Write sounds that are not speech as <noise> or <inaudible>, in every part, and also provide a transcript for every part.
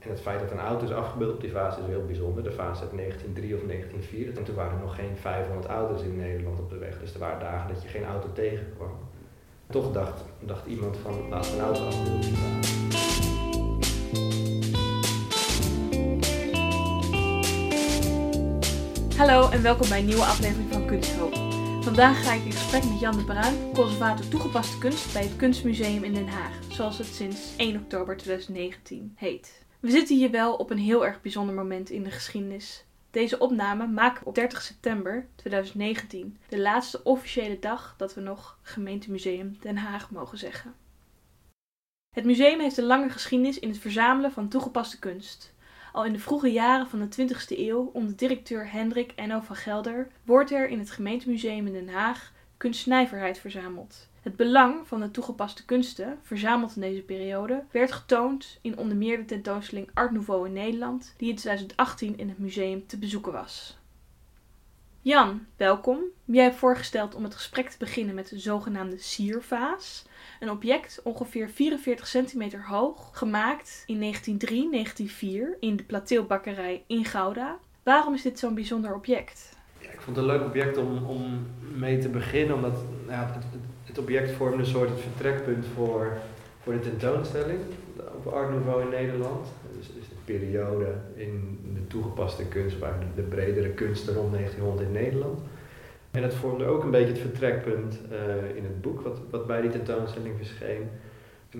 En het feit dat een auto is afgebeeld op die vaas is heel bijzonder. De vaas uit 1903 of 1904. En toen waren er nog geen 500 auto's in Nederland op de weg. Dus er waren dagen dat je geen auto tegenkwam. Toch dacht, dacht iemand van laten een auto afbeelden. Hallo en welkom bij een nieuwe aflevering van Kunsthoop. Vandaag ga ik in gesprek met Jan de Bruin, conservator toegepaste kunst bij het Kunstmuseum in Den Haag, zoals het sinds 1 oktober 2019 heet. We zitten hier wel op een heel erg bijzonder moment in de geschiedenis. Deze opname maken we op 30 september 2019, de laatste officiële dag dat we nog gemeentemuseum Den Haag mogen zeggen. Het museum heeft een lange geschiedenis in het verzamelen van toegepaste kunst. Al in de vroege jaren van de 20e eeuw onder directeur Hendrik Enno van Gelder wordt er in het gemeentemuseum in Den Haag kunstnijverheid verzameld. Het belang van de toegepaste kunsten, verzameld in deze periode, werd getoond in onder meer de tentoonstelling Art Nouveau in Nederland, die in 2018 in het museum te bezoeken was. Jan, welkom. Jij hebt voorgesteld om het gesprek te beginnen met de zogenaamde siervaas. Een object ongeveer 44 centimeter hoog, gemaakt in 1903-1904 in de Plateelbakkerij in Gouda. Waarom is dit zo'n bijzonder object? Ja, ik vond het een leuk object om, om mee te beginnen, omdat ja, het, het, het, object vormde een soort het vertrekpunt voor, voor de tentoonstelling op Art Nouveau in Nederland. Dus, dus de periode in de toegepaste kunst, waar de, de bredere kunsten rond 1900 in Nederland. En het vormde ook een beetje het vertrekpunt uh, in het boek wat, wat bij die tentoonstelling verscheen.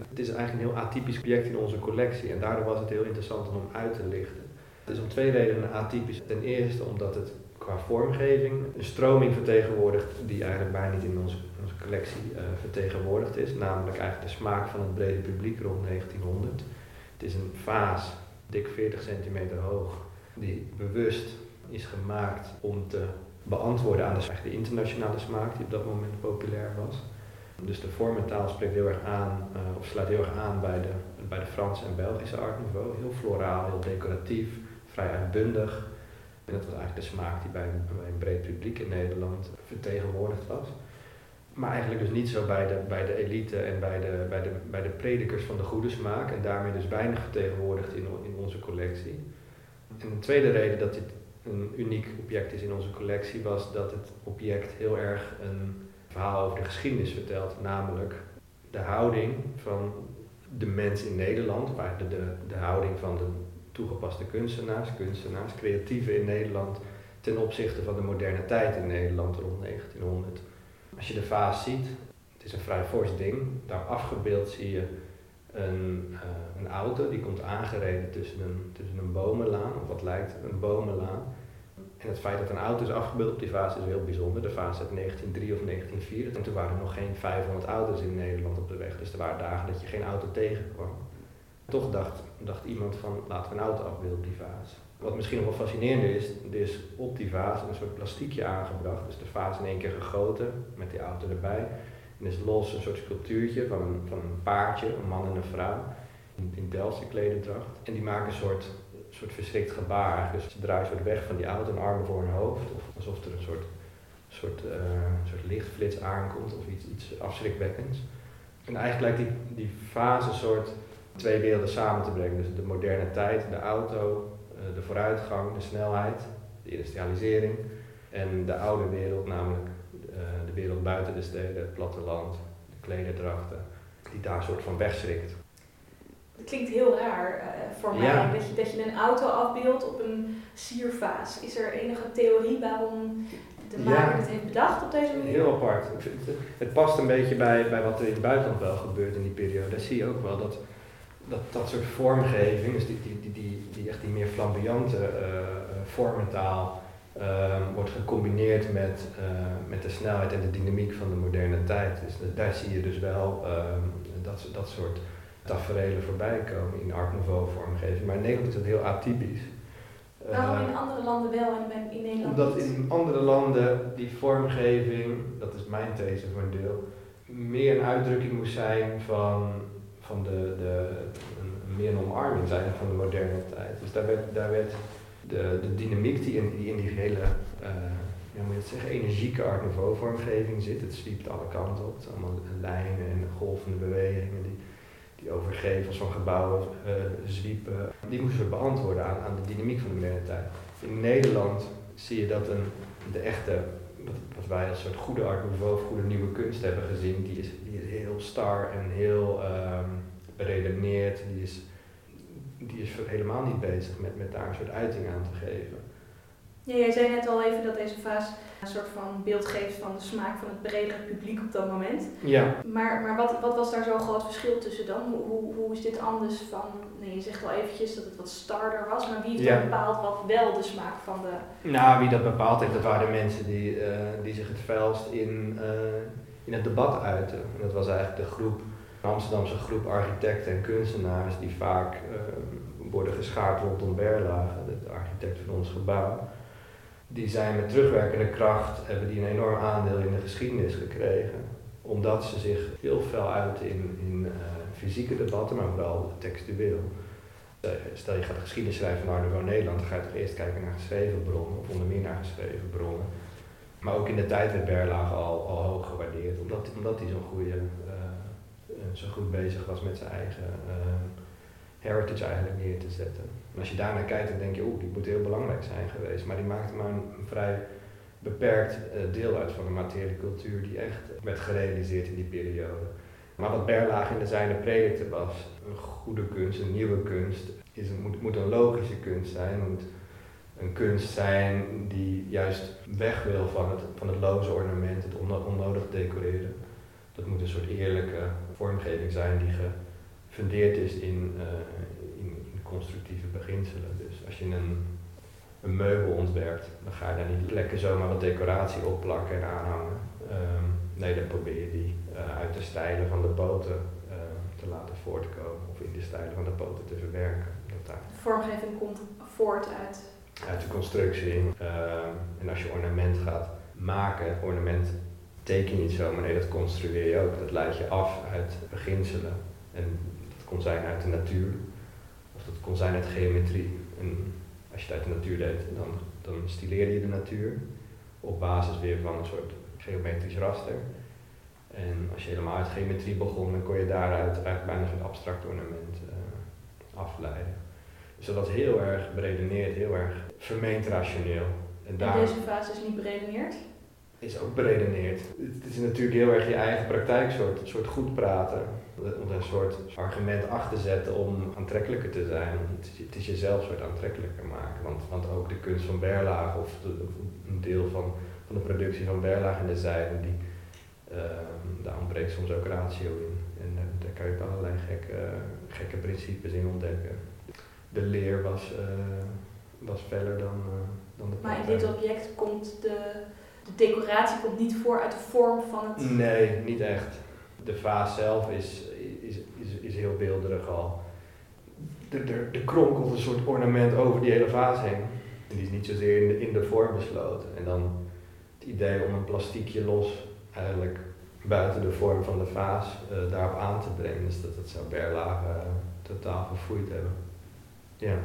Het is eigenlijk een heel atypisch object in onze collectie en daardoor was het heel interessant om uit te lichten. Het is om twee redenen atypisch. Ten eerste omdat het qua vormgeving een stroming vertegenwoordigt die eigenlijk bijna niet in onze collectie uh, vertegenwoordigd is, namelijk eigenlijk de smaak van het brede publiek rond 1900. Het is een vaas, dik 40 centimeter hoog, die bewust is gemaakt om te beantwoorden aan de, internationale smaak die op dat moment populair was. Dus de vorm en taal spreekt heel erg aan, uh, of sluit heel erg aan bij de, bij de Franse en Belgische art nouveau. Heel floraal, heel decoratief, vrij uitbundig. En dat was eigenlijk de smaak die bij bij een breed publiek in Nederland vertegenwoordigd was. Maar eigenlijk dus niet zo bij de, bij de elite en bij de, bij, de, bij de predikers van de goede smaak. En daarmee dus weinig vertegenwoordigd in, in onze collectie. En een tweede reden dat dit een uniek object is in onze collectie, was dat het object heel erg een verhaal over de geschiedenis vertelt. Namelijk de houding van de mens in Nederland, waar de, de, de houding van de toegepaste kunstenaars, kunstenaars, creatieven in Nederland ten opzichte van de moderne tijd in Nederland rond 1900. Als je de vaas ziet, het is een vrij fors ding, daar afgebeeld zie je een, uh, een auto die komt aangereden tussen een, tussen een bomenlaan, of wat lijkt een bomenlaan. En het feit dat een auto is afgebeeld op die vaas is heel bijzonder. De vaas uit 1903 of 1904. En toen waren er nog geen 500 auto's in Nederland op de weg. Dus er waren dagen dat je geen auto tegenkwam. Toch dacht, dacht iemand van laten we een auto afbeelden op die vaas. Wat misschien nog wel fascinerender is, er is op die vaas een soort plastiekje aangebracht. Dus de vaas in één keer gegoten met die auto erbij. En is los een soort sculptuurtje van een, van een paardje, een man en een vrouw. In, in Delftse klededracht. En die maken een soort, soort verschrikt gebaar. Dus ze draaien soort weg van die auto en armen voor hun hoofd. Of alsof er een soort, soort, uh, soort lichtflits aankomt of iets, iets afschrikwekkends. En eigenlijk lijkt die, die fase een soort twee werelden samen te brengen. Dus de moderne tijd, de auto, de vooruitgang, de snelheid, de industrialisering. En de oude wereld, namelijk uh, de wereld buiten de steden, het platteland, de klederdrachten, die daar een soort van wegschrikt. Het klinkt heel raar uh, voor mij Ja. dat, je, dat je een auto afbeeldt op een siervaas. Is er enige theorie waarom de Ja. maker het heeft bedacht op deze manier? Heel apart. Ik vind Het, het past een beetje bij, bij wat er in het buitenland wel gebeurt in die periode. Daar zie je ook wel dat dat, dat soort vormgeving, dus die, die, die, die, die echt die meer flamboyante uh, vormentaal, uh, wordt gecombineerd met, uh, met de snelheid en de dynamiek van de moderne tijd. Dus daar zie je dus wel dat, dat soort tafereelen voorbij komen in Art Nouveau vormgeving. Maar in Nederland is dat heel atypisch. Waarom in andere landen wel en in Nederland Omdat in andere landen die vormgeving, dat is mijn these voor een deel, meer een uitdrukking moest zijn van, van de, de, meer een omarming zijn van de moderne tijd. Dus daar werd, daar werd de, de dynamiek die in die, in die hele, uh, ja, moet je het zeggen, energieke Art Nouveau vormgeving zit, het zwiept alle kanten op, het zijn allemaal lijnen en golvende bewegingen die, die overgevels van gebouwen uh, zwiepen, die moesten we beantwoorden aan, aan de dynamiek van de moderne tijd. In Nederland zie je dat een, de echte, wat, wij als soort goede art nouveau of goede nieuwe kunst hebben gezien, die is, die is heel star en heel um, beredeneerd, die is, die is helemaal niet bezig met, met daar een soort uiting aan te geven. Ja, jij zei net al even dat deze vaas een soort van beeld geeft van de smaak van het bredere publiek op dat moment. Ja. Maar, maar wat, wat was daar zo'n groot verschil tussen dan? Hoe, hoe, hoe is dit anders van, nee, je zegt al eventjes dat het wat starder was, maar wie heeft ja. bepaald wat wel de smaak van de... Nou, wie dat bepaald heeft, dat waren de mensen die, uh, die zich het vuilst in, uh, in het debat uiten. En dat was eigenlijk de groep, de Amsterdamse groep architecten en kunstenaars die vaak uh, worden geschaard rondom Berlage, de architect van ons gebouw die zijn met terugwerkende kracht, hebben die een enorm aandeel in de geschiedenis gekregen. Omdat ze zich heel fel uiten in, in uh, fysieke debatten, maar vooral textueel. Uh, stel je gaat de geschiedenis schrijven van Arno Nederland, dan ga je toch eerst kijken naar geschreven bronnen, of onder meer naar geschreven bronnen. Maar ook in de tijd werd Berlage al, al hoog gewaardeerd, omdat, omdat hij zo'n goede, uh, zo goed bezig was met zijn eigen heritage eigenlijk neer te zetten. En als je daarnaar kijkt, dan denk je, oeh, die moet heel belangrijk zijn geweest. Maar die maakte maar een, vrij beperkt uh, deel uit van de materiële cultuur die echt werd gerealiseerd in die periode. Maar wat Berlage in de zijne was, een goede kunst, een nieuwe kunst, is een, moet, moet een logische kunst zijn. moet een kunst zijn die juist weg wil van het, van het loze ornament, het onnodig decoreren. Dat moet een soort eerlijke vormgeving zijn die gefundeerd is in, uh, constructieve beginselen. Dus als je een, een meubel ontwerpt, dan ga je daar niet lekker zomaar wat decoratie opplakken en aanhangen. Um, nee, dan probeer je die uh, uit de stijlen van de poten uh, te laten voortkomen of in de stijlen van de poten te verwerken. Dat daar. De vormgeving komt voort uit? Uit de constructie. Uh, en als je ornament gaat maken, ornament teken je niet zomaar, nee, dat construeer je ook. Dat leid je af uit beginselen. En kon zijn uit de natuur, dat kon zijn uit geometrie. En als je het uit de natuur deed, dan, dan stileerde je de natuur op basis weer van een soort geometrisch raster. En als je helemaal uit geometrie begon, dan kon je daaruit eigenlijk bijna soort abstract ornament uh, afleiden. Dus dat was heel erg beredeneerd, heel erg vermeend rationeel. En, daar, en deze fase is niet beredeneerd? Is ook beredeneerd. Het is natuurlijk heel erg je eigen praktijk, soort, soort goed praten een soort argument achter te zetten om aantrekkelijker te zijn. Het is jezelf soort aantrekkelijker maken. Want, want ook de kunst van Berlage of een deel van, van de productie van Berlage in de zijde, die, uh, daar ontbreekt soms ook ratio in. En uh, daar kan je ook allerlei gekke, gekke principes in ontdekken. De leer was, uh, was feller dan, dan de Maar in dit object komt de, de decoratie komt niet voor uit de vorm van het... Nee, niet echt de vaas zelf is, is, is, is heel beelderig al. Er, er, er kronkelt een soort ornament over die hele vaas heen. En die is niet zozeer in de, in de vorm besloten. En dan het idee om een plastiekje los eigenlijk buiten de vorm van de vaas uh, daarop aan te brengen. Dus dat, dat zou Berlage uh, totaal verfoeid hebben. Ja.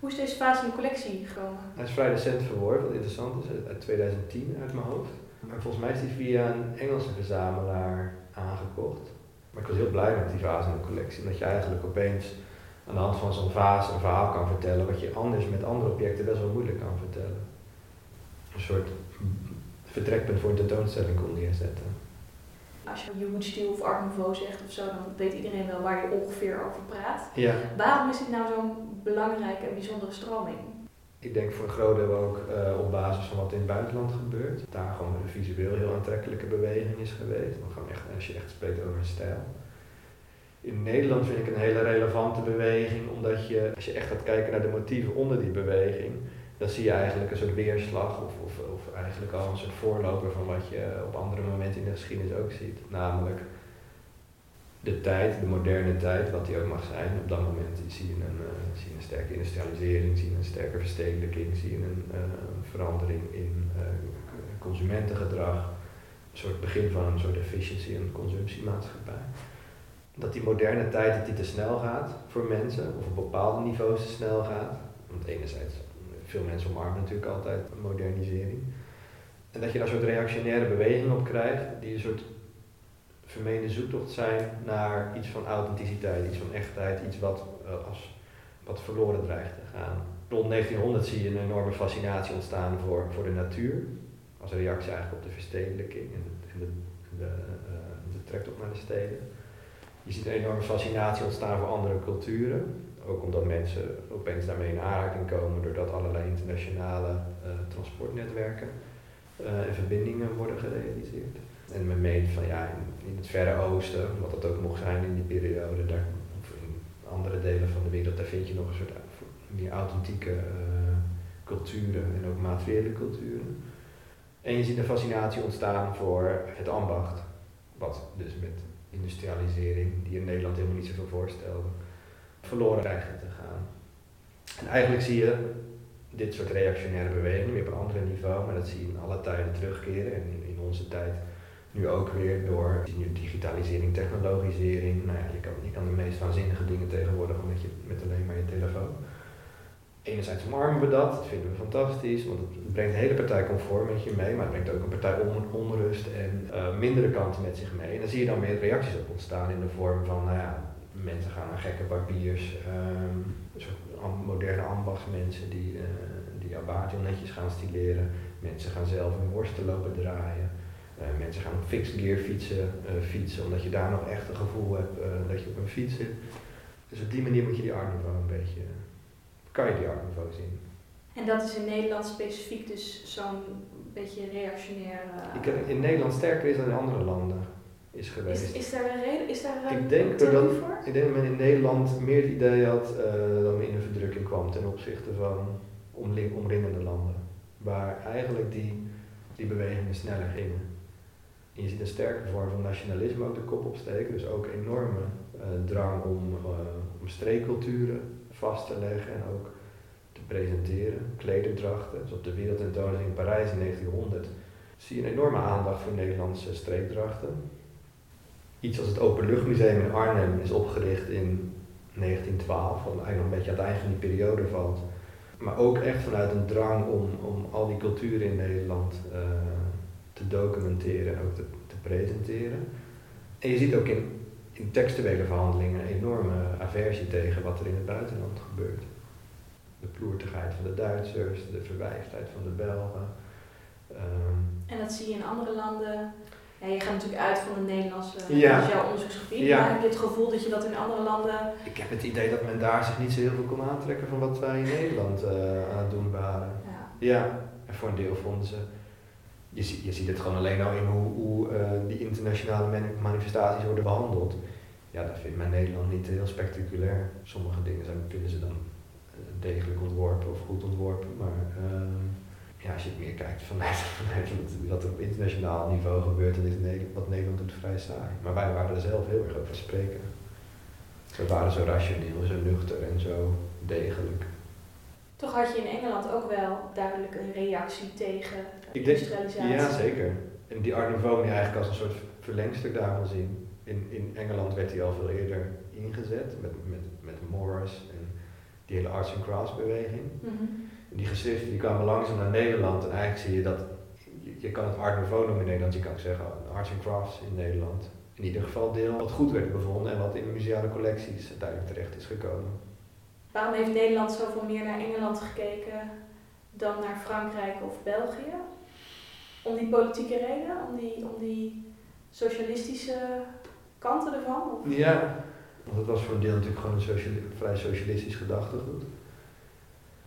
Hoe is deze vaas in de collectie gekomen? Hij is vrij recent verworven, wat interessant is, uit 2010 uit mijn hoofd. Maar volgens mij is hij via een Engelse verzamelaar aangekocht. Maar ik was heel blij met die vaas in de collectie, omdat je eigenlijk opeens aan de hand van zo'n vaas een verhaal kan vertellen wat je anders met andere objecten best wel moeilijk kan vertellen. Een soort vertrekpunt voor een tentoonstelling kon neerzetten. Als je Jugendstil of Art Nouveau zegt of zo, dan weet iedereen wel waar je ongeveer over praat. Ja. Waarom is dit nou zo'n belangrijke en bijzondere stroming? Ik denk voor een groot deel ook uh, op basis van wat in het buitenland gebeurt. Daar gewoon een visueel heel aantrekkelijke beweging is geweest. Dan gewoon echt, als je echt spreekt over een stijl. In Nederland vind ik een hele relevante beweging, omdat je, als je echt gaat kijken naar de motieven onder die beweging, dan zie je eigenlijk een soort weerslag of, of, of eigenlijk al een soort voorloper van wat je op andere momenten in de geschiedenis ook ziet. Namelijk de tijd, de moderne tijd, wat die ook mag zijn. Op dat moment zie je een, uh, zie je een sterke industrialisering, zie je een sterke verstedelijking, zie je een uh, verandering in uh, consumentengedrag. Een soort begin van een soort efficiëntie- en consumptiemaatschappij. Dat die moderne tijd dat die te snel gaat voor mensen, of op bepaalde niveaus te snel gaat. Want enerzijds, veel mensen omarmen natuurlijk altijd modernisering. En dat je daar een soort reactionaire beweging op krijgt, die een soort vermeende zoektocht zijn naar iets van authenticiteit, iets van echtheid, iets wat, uh, als, wat verloren dreigt te gaan. Rond 1900 zie je een enorme fascinatie ontstaan voor, voor de natuur, als reactie eigenlijk op de verstedelijking en de, de, de, uh, de naar de steden. Je ziet een enorme fascinatie ontstaan voor andere culturen. Ook omdat mensen opeens daarmee in aanraking komen doordat allerlei internationale uh, transportnetwerken en verbindingen worden gerealiseerd. En men meent van ja, in, het Verre Oosten, wat dat ook mocht zijn in die periode, daar, of in andere delen van de wereld, daar vind je nog een soort meer authentieke uh, culturen en ook materiële culturen. En je ziet een fascinatie ontstaan voor het ambacht, wat dus met industrialisering, die in Nederland helemaal niet zoveel voorstelde, verloren krijgen te gaan. En eigenlijk zie je dit soort reactionaire bewegingen weer op een ander niveau, maar dat zie je in alle tijden terugkeren en in, in onze tijd nu ook weer door digitalisering, technologisering. Nou ja, je kan, je kan de meest waanzinnige dingen tegenwoordig met, je, met alleen maar je telefoon. Enerzijds omarmen we dat, dat vinden we fantastisch, want het brengt de hele partij comfort met je mee, maar het brengt ook een partij onrust en uh, mindere kanten met zich mee. En dan zie je dan weer reacties op ontstaan in de vorm van, nou ja, mensen gaan naar gekke barbiers, um, moderne ambachtsmensen die, uh, die netjes gaan stileren. Mensen gaan zelf hun worsten lopen draaien. Uh, mensen gaan op fixed gear fietsen, fietsen, omdat je daar nog echt een gevoel hebt dat je op een fiets zit. Dus op die manier moet je die Art Nouveau een beetje, kan je die Art Nouveau zien. En dat is in Nederland specifiek dus zo'n beetje reactionair... in Nederland sterker is dan in andere landen is geweest. Is, is daar een reden? Is daar een ik denk dat, voor? Ik denk dat men in Nederland meer het idee had uh, dat men in de verdrukking kwam ten opzichte van omringende landen. Waar eigenlijk die, die bewegingen sneller gingen. Je ziet een sterke vorm van nationalisme ook de kop opsteken. Dus ook enorme uh, drang om, uh, om streekculturen vast te leggen en ook te presenteren. Klederdrachten. Dus op de wereldtentoonstelling in Parijs in 1900 zie je een enorme aandacht voor Nederlandse streekdrachten iets als het Openluchtmuseum in Arnhem is opgericht in 1912, wat eigenlijk nog een beetje aan het eind van die periode valt. Maar ook echt vanuit een drang om, om al die culturen in Nederland uh, te documenteren en ook te, te, presenteren. En je ziet ook in, in textuele verhandelingen een enorme aversie tegen wat er in het buitenland gebeurt. De ploertigheid van de Duitsers, de verwijfdheid van de Belgen. Um, en dat zie je in andere landen ja, je gaat natuurlijk uit van de Nederlandse, ja. jouw onderzoeksgebied, maar heb je het gevoel dat je dat in andere landen... Ik heb het idee dat men daar zich niet zo heel veel kon aantrekken van wat wij in Nederland uh, aan het doen waren. Ja. ja, en voor een deel vonden ze... Je, je ziet het gewoon alleen al in hoe, hoe uh, die internationale manifestaties worden behandeld. Ja, dat vindt men Nederland niet heel spectaculair. Sommige dingen zijn, vinden ze dan eh, degelijk ontworpen of goed ontworpen, maar... Uh, ja, als je het meer kijkt vanuit, <laughs> vanuit wat er op internationaal niveau gebeurt, dan is wat Nederland doet vrij saai. Maar wij waren er zelf heel erg over spreken. We waren zo rationeel, zo nuchter en zo degelijk. Toch had je in Engeland ook wel duidelijk een reactie tegen industrialisatie. ja, zeker. En die Art Nouveau die eigenlijk als een soort verlengstuk daarvan zien. In, in Engeland werd hij al veel eerder ingezet met, met, met Morris en die hele arts and crafts beweging. Mm die geschriften die kwamen langzaam naar Nederland en eigenlijk zie je dat, je, kan het Art Nouveau noemen in Nederland, je kan ook zeggen Arts and Crafts in Nederland. In ieder geval deel wat goed werd bevonden en wat in museale collecties uiteindelijk terecht is gekomen. Waarom heeft Nederland zoveel meer naar Engeland gekeken dan naar Frankrijk of België? Om die politieke reden, om die, om die socialistische kanten ervan? Of? Ja, want het was voor een deel natuurlijk gewoon een vrij socialistisch gedachtegoed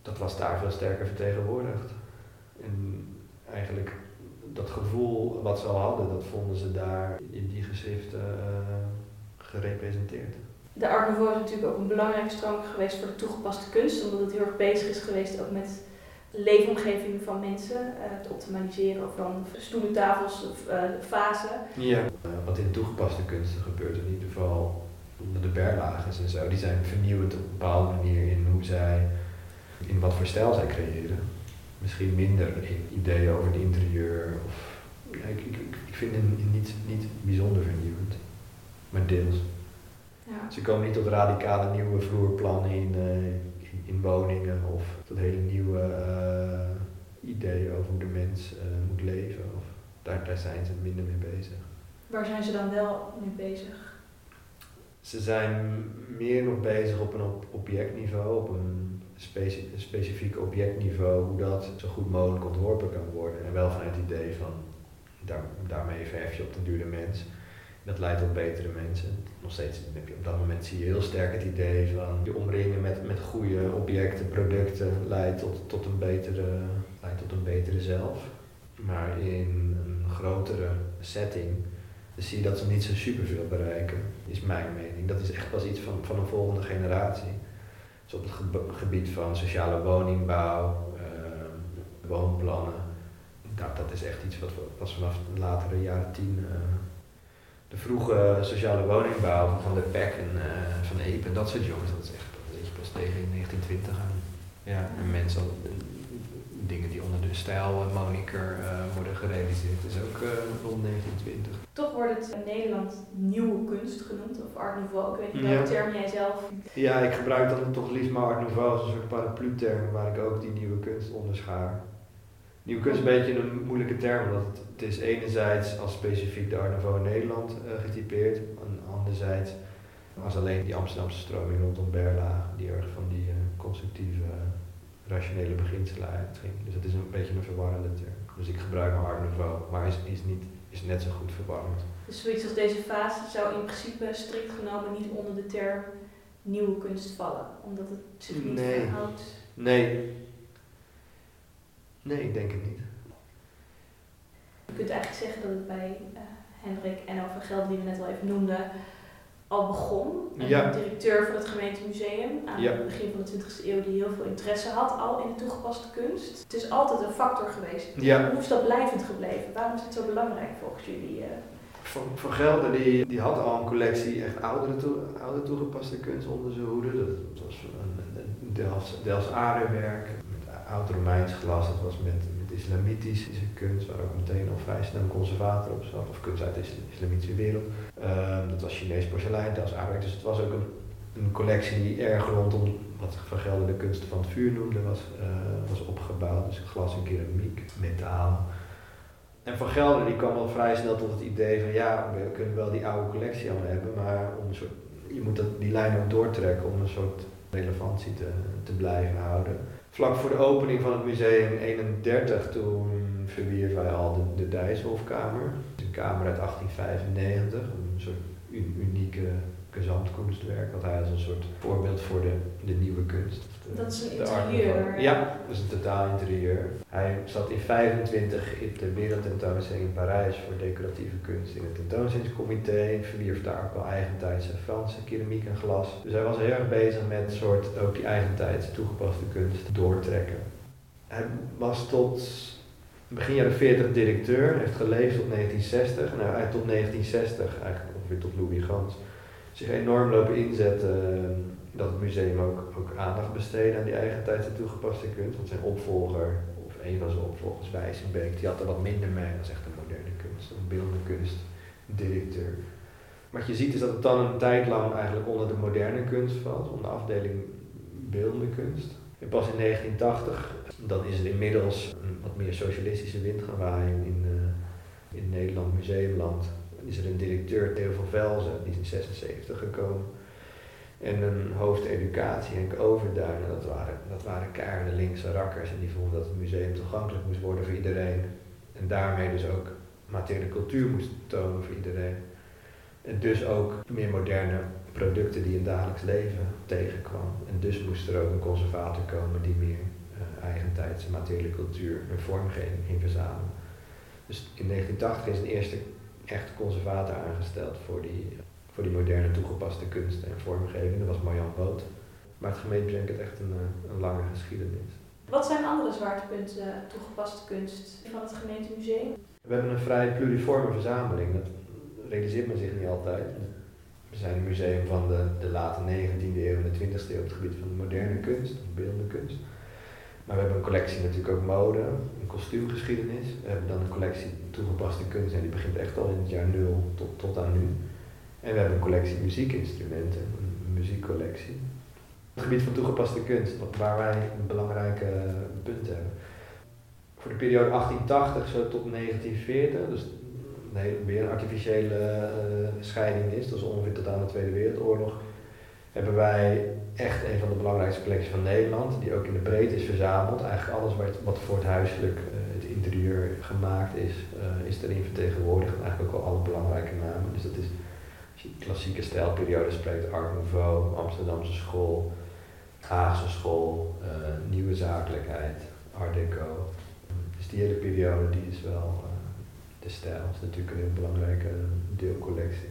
dat was daar veel sterker vertegenwoordigd. En eigenlijk dat gevoel wat ze al hadden, dat vonden ze daar in die geschriften uh, gerepresenteerd. De Art is natuurlijk ook een belangrijke stroming geweest voor de toegepaste kunst, omdat het heel erg bezig is geweest ook met de leefomgeving van mensen, uh, het optimaliseren van stoelen, tafels, uh, fasen. Ja, wat in toegepaste kunsten gebeurt in ieder geval onder de berlagers en zo, die zijn vernieuwend op een bepaalde manier in hoe zij in wat voor stijl zij creëren. Misschien minder in ideeën over het interieur. Of, ja, ik, ik, ik vind het niet, niet bijzonder vernieuwend, maar deels. Ja. Ze komen niet tot radicale nieuwe vloerplannen in, uh, in, in, woningen of tot hele nieuwe uh, ideeën over hoe de mens uh, moet leven. Of, daar, daar zijn ze minder mee bezig. Waar zijn ze dan wel mee bezig? Ze zijn meer nog bezig op een op objectniveau, op een speci specifiek objectniveau, hoe dat zo goed mogelijk ontworpen kan worden. En wel vanuit het idee van, daar, daarmee verf je op de mens. Dat leidt tot betere mensen. Nog steeds heb je op dat moment zie je heel sterk het idee van je omringen met, met goede objecten, producten, leidt tot, tot, een betere, leidt tot een betere zelf. Maar in een grotere setting zie je dat ze niet zo superveel bereiken, is mijn mening. Dat is echt pas iets van, van een volgende generatie. Dus op het gebied van sociale woningbouw, uh, woonplannen, dat, dat is echt iets wat we pas vanaf de latere jaren tien uh, de vroege sociale woningbouw van de PEC en uh, van EEP en dat soort jongens, dat is echt weet je, pas tegen 1920 aan. Ja, en mensen, dingen die onder de stijl moniker uh, worden gerealiseerd, is ook uh, rond 1920. Toch wordt het in Nederland nieuwe kunst genoemd, of Art Nouveau. Ik weet niet welke term jij zelf. Ja, ik gebruik dan toch liefst maar Art Nouveau als een soort paraplu-term waar ik ook die nieuwe kunst onderschaar. Nieuwe kunst is een beetje een moeilijke term, omdat het, het is enerzijds als specifiek de Art Nouveau in Nederland uh, getypeerd, en anderzijds als alleen die Amsterdamse stroming rondom Berlage, die erg van die uh, constructieve, uh, rationele beginselen uitging. Dus het is een beetje een verwarrende term. Dus ik gebruik maar Art Nouveau, maar is, is, niet, is net zo goed verwarrend. Dus zoiets als deze fase zou in principe strikt genomen niet onder de term nieuwe kunst vallen, omdat het zich niet nee. verhoudt? Nee, Nee, ik denk het niet. Je kunt eigenlijk zeggen dat het bij uh, Hendrik en over geld die we net al even noemden, al begon. Een ja. directeur van het gemeentemuseum aan het begin van de 20e eeuw die heel veel interesse had al in de toegepaste kunst. Het is altijd een factor geweest. Ja. Hoe is dat blijvend gebleven? Waarom is het zo belangrijk volgens jullie? Uh? Van, van Gelder die, die had al een collectie echt oudere, toe, oude toegepaste kunst onder zijn hoede. Dat was een, een Dels, Dels Aardewerk, oud-Romeins glas, dat was met, met islamitische kunst, waar ook meteen al vrij snel conservator op zat, of kunst uit de islamitische wereld. Ehm, dat was Chinees porselein, dat was aardewerk, dus het was ook een, een collectie die erg rondom wat Van Gelder de kunsten van het vuur noemde, was, uh, was opgebouwd. Dus glas en keramiek, metaal. En Van Gelder die kwam al vrij snel tot het idee van ja, we kunnen wel die oude collectie al hebben, maar om een soort, je moet dat, die lijn ook doortrekken om een soort relevantie te, te blijven houden vlak voor de opening van het museum 31, toen verwierf wij al de, de. Een kamer uit 1895, een soort unieke gezamtkunstwerk, wat hij als een soort voorbeeld voor de, de nieuwe kunst. Dat is een interieur. Ja, dat is een totaal interieur. Hij zat in 25 in de wereldtentoonstelling in Parijs voor decoratieve kunst in het tentoonstellingscomité. Verwierf daar ook wel eigentijdse Franse keramiek en glas. Dus hij was heel erg bezig met soort ook die eigentijdse toegepaste kunst doortrekken. Hij was tot begin jaren 40 directeur, heeft geleefd tot 1960. Nou, hij tot 1960, eigenlijk ongeveer tot Louis Gans zich enorm lopen inzetten ehm, dat het museum ook, ook aandacht besteedde aan die eigentijdse toegepaste kunst. Want zijn opvolger, of een van zijn opvolgers, Wijzenbeek, die had er wat minder mee. Is echt een moderne kunst, een beeldende kunst, directeur. Wat je ziet is dat het dan een tijd lang eigenlijk onder de moderne kunst valt, onder de afdeling beeldende kunst. En pas in 1980, dan is er inmiddels een wat meer socialistische wind gaan waaien in, uh, in Nederland, museumland is er een directeur, Theo van Velzen, die is in 76 gekomen. En een hoofd educatie, Henk Overduin. dat waren, dat waren keiharde linkse rakkers. En die vonden dat het museum toegankelijk moest worden voor iedereen. En daarmee dus ook materiële cultuur moest tonen voor iedereen. En dus ook meer moderne producten die in dagelijks leven tegenkwam. En dus moest er ook een conservator komen die meer uh, eigentijdse materiële cultuur en vormgeving ging verzamelen. Dus in 1980 is een eerste echt conservator aangesteld voor die, voor die moderne toegepaste kunst en vormgeving. Dat was Marjan Boot. Maar het gemeentemuseum heeft echt een, eh, een lange geschiedenis. Wat zijn andere zwaartepunten uh, toegepaste kunst van het gemeentemuseum? We hebben een vrij pluriforme verzameling. Dat realiseert men zich niet altijd. We zijn een museum van de, de late 19e eeuw en de 20e eeuw op het gebied van de moderne kunst, beeldende kunst. Maar we hebben een collectie natuurlijk ook mode, een kostuumgeschiedenis. We hebben dan een collectie toegepaste kunst en die begint echt al in het jaar nul tot, tot aan nu. En we hebben een collectie muziekinstrumenten, een muziekcollectie. Het gebied van toegepaste kunst, waar wij een belangrijke punt hebben. Voor de periode 1880 zo tot 1940, dus nee, weer een artificiële eh, scheiding is. Dat is ongeveer tot aan de Tweede Wereldoorlog. Hebben wij echt een van de belangrijkste collecties van Nederland, die ook in de breedte is verzameld. Eigenlijk alles wat, wat voor het huiselijk, uh, het interieur gemaakt is, uh, is erin vertegenwoordigd. Eigenlijk ook al alle belangrijke namen. Dus dat is, als je klassieke stijlperiode spreekt, Art Nouveau, Amsterdamse school, Haagse school, nieuwe zakelijkheid, Art Deco. Dus die hele periode die is wel de stijl is natuurlijk een heel belangrijke deelcollectie.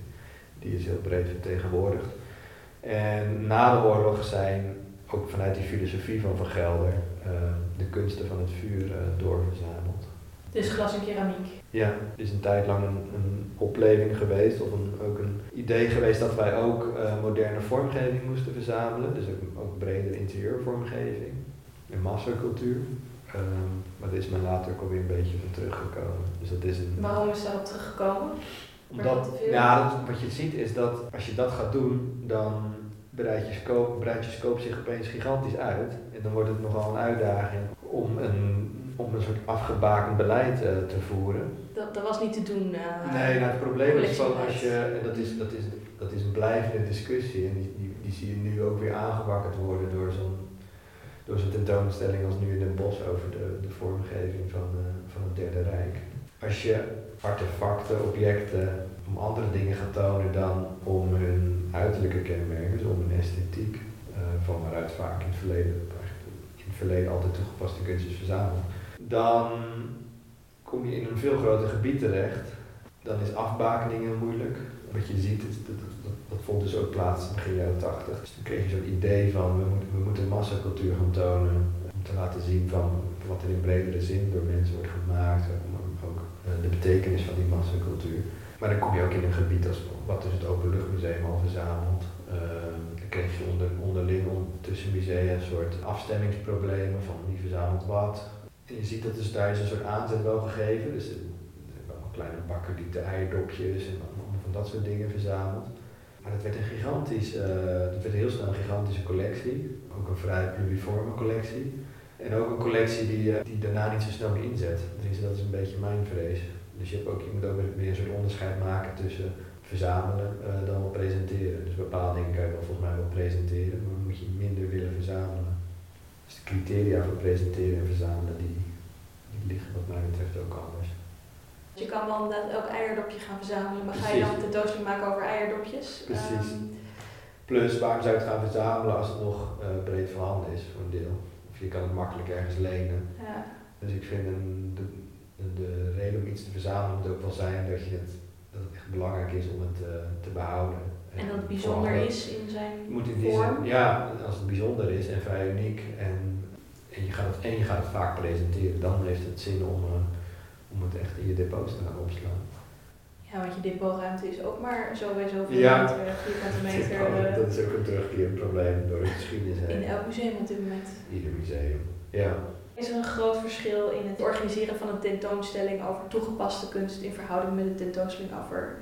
Die is heel breed vertegenwoordigd. En na de oorlog zijn ook vanuit die filosofie van Van Gelder uh, de kunsten van het vuur uh, doorverzameld. Dus glas en keramiek? Ja, het is een tijd lang een, een opleving geweest, of een, ook een idee geweest dat wij ook uh, moderne vormgeving moesten verzamelen. Dus ook, ook bredere interieurvormgeving en massacultuur. Um, maar daar is men later ook alweer een beetje van teruggekomen. Dus dat is een, Waarom is daarop teruggekomen? Omdat, ja, dat, wat je ziet is dat als je dat gaat doen, dan je scope zich opeens gigantisch uit. En dan wordt het nogal een uitdaging om een, om een soort afgebakend beleid uh, te voeren. Dat, dat was niet te doen. Uh, nee, nou, het probleem is van als je, en dat is, dat is, dat is een blijvende discussie en die, die, die zie je nu ook weer aangewakkerd worden door zo'n door zo'n tentoonstelling als nu in Den Bosch over de, de vormgeving van, uh, van het Derde Rijk. Als je artefacten, objecten om andere dingen gaat tonen dan om hun uiterlijke kenmerken, dus hun esthetiek, uh, van waaruit vaak in het verleden, in het verleden altijd toegepaste kunst is verzameld, dan kom je in een veel groter gebied terecht. Dan is afbakeningen moeilijk. Wat je ziet, dat, dat, dat vond dus ook plaats begin jaren 80. Dus toen kreeg je zo'n idee van we moeten, massacultuur gaan tonen. Om te laten zien van wat er in bredere zin door mensen wordt gemaakt. Maar ook uh, de betekenis van die massacultuur. Maar dan kom je ook in een gebied als wat dus het Openluchtmuseum al verzamelt. Uh, dan kreeg je onder, onderling tussen musea een soort afstemmingsproblemen van wie verzamelt wat. En je ziet dat dus daar is een soort aanzet wel gegeven. Dus een kleine bakker die de eierdopjes en allemaal van dat soort dingen verzamelt. Maar het werd een gigantisch, uh, het werd heel snel een gigantische collectie. Ook een vrij pluriforme collectie. En ook een collectie die, uh, die daarna niet zo snel meer inzet. Dus dat is een beetje mijn vrees. Dus je, hebt ook, je moet ook weer een soort onderscheid maken tussen verzamelen uh, dan wel presenteren. Dus bepaalde dingen kan je wel volgens mij wel presenteren, maar moet je minder willen verzamelen. Dus de criteria voor presenteren en verzamelen, die, die liggen wat mij betreft ook anders. Je kan wel inderdaad elk eierdopje gaan verzamelen, maar Precies. ga je dan een tentoonstelling maken over eierdopjes? Precies. Um, Plus, waarom zou je het gaan verzamelen als het nog uh, breed voorhanden is voor een deel? Of je kan het makkelijk ergens lenen. Ja. Dus ik vind een, de, de reden om iets te verzamelen moet ook wel zijn dat, je het, dat het echt belangrijk is om het uh, te behouden. En, en dat het bijzonder is in zijn moet in vorm? Zin, ja, als het bijzonder is en vrij uniek en, en, je gaat het, en je gaat het vaak presenteren, dan heeft het zin om, uh, om het echt in je depots te gaan opslaan. Ja, want je depotruimte is ook maar zo bij zoveel ja. meter, vierkante <laughs> meter. Ja, dat is ook een terugkerend probleem door de geschiedenis heen. In elk museum op dit moment. Ieder museum, ja. Is er een groot verschil in het organiseren van een tentoonstelling over toegepaste kunst in verhouding met een tentoonstelling over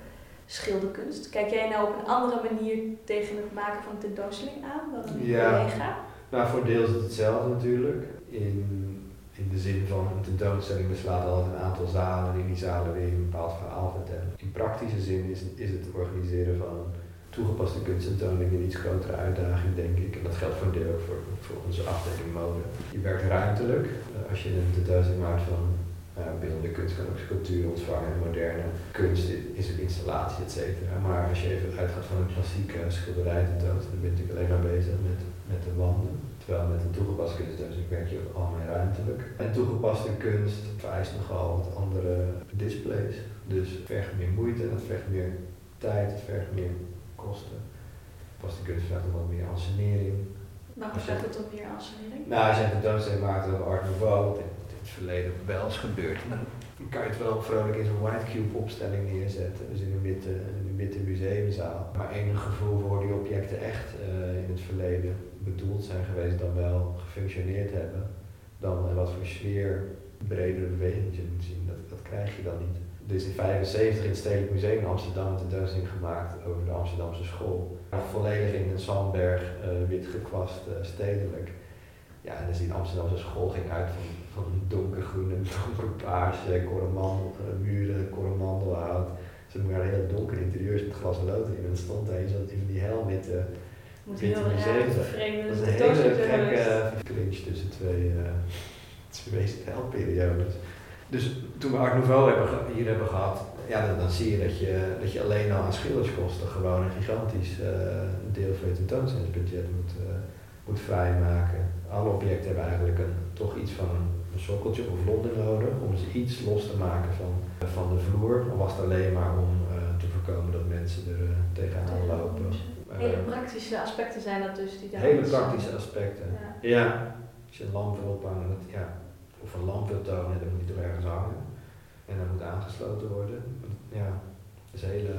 schilderkunst? Kijk jij nou op een andere manier tegen het maken van een tentoonstelling aan dan een ja. collega? Nou, voor deel is het hetzelfde natuurlijk. In, in de zin van een tentoonstelling beslaat altijd een aantal zalen en in die zalen weer een bepaald verhaal vertellen. In praktische zin is, is het organiseren van toegepaste kunsttentoonstelling een iets grotere uitdaging, denk ik. En dat geldt voor een deel ook voor, voor onze afdeling mode. Je werkt ruimtelijk. Uh, als je een tentoonstelling maakt van uh, beeldende kunst, kan ook sculptuur ontvangen. En moderne kunst is een installatie, et cetera. Maar als je even uitgaat van een klassieke schilderij tentoonstelling, dan ben je natuurlijk alleen maar bezig met, met de wanden. Terwijl met een toegepaste kunst werk je ook allemaal ruimtelijk. En toegepaste kunst vereist nogal wat andere displays. Dus het vergt meer moeite, het vergt meer tijd, het vergt meer kosten. Vaste kunst vraagt nog wat meer ansenering. Waarom vraagt het op meer ansenering? Nou, als je een tentoonstelling maakt over Art Nouveau, wat in het verleden wel eens gebeurd, dan kan je het wel vrolijk in zo'n white cube opstelling neerzetten. Dus in een witte, in een witte museumzaal. Maar enig gevoel voor die objecten echt uh, in het verleden bedoeld zijn geweest, dan wel gefunctioneerd hebben. Dan uh, wat voor sfeer, bredere beweging zien, dat, dat krijg je dan niet. Dus in 1975 in het Stedelijk Museum in Amsterdam een tentoonstelling gemaakt over de Amsterdamse school. Volledig in een Sandberg, uh, wit gekwast, uh, stedelijk. Ja, en dus in Amsterdam zijn school ging uit van, van donkergroen en <laughs> donkerpaars, coromandel, muren, coromandelhout. Ze waren heel donker interieurs met glas lood in. En dan stond daar in die helwitte Moet witte museum. Dat is een hele gekke clinch tussen twee, <laughs> twee stijlperiodes. Dus toen we Art Nouveau hebben, hier hebben gehad, ja, dan, dan, zie je dat, je dat je alleen al aan schilderskosten gewoon een gigantisch uh, deel van je tentoonstellingsbudget moet, uh, moet vrijmaken. Alle objecten hebben eigenlijk een, toch iets van een, een sokkeltje of lodder nodig om ze iets los te maken van, van de vloer. Of was het alleen maar om te voorkomen dat mensen er tegenaan lopen. Hele praktische aspecten zijn dat dus die daar Hele praktische aspecten. Ja. ja. Als je een lamp wil ophangen, dat, ja, of een lamp wil tonen, dan moet die toch ergens hangen. En dan moet aangesloten worden. Ja, dat is hele,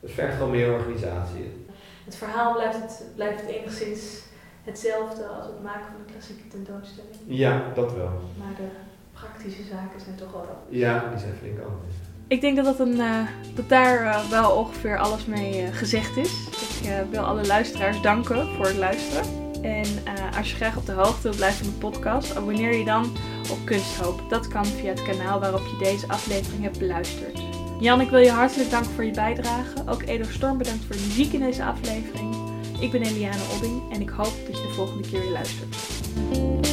het vergt wel meer organisatie. Het verhaal blijft, het, blijft enigszins hetzelfde als het maken van een klassieke tentoonstelling. Ja, dat wel. Maar de praktische zaken zijn toch wel anders. Ja, die zijn flink anders. Ik denk dat, dat, een, uh, dat daar uh, wel ongeveer alles mee uh, gezegd is. Ik wil alle luisteraars danken voor het luisteren. En als je graag op de hoogte wilt blijven van de podcast, abonneer je dan op Kunsthoop. Dat kan via het kanaal waarop je deze aflevering hebt beluisterd. Jan, ik wil je hartelijk danken voor je bijdrage. Ook Edo Storm bedankt voor de muziek in deze aflevering. Ik ben Eliane Obbing en ik hoop dat je de volgende keer weer luistert.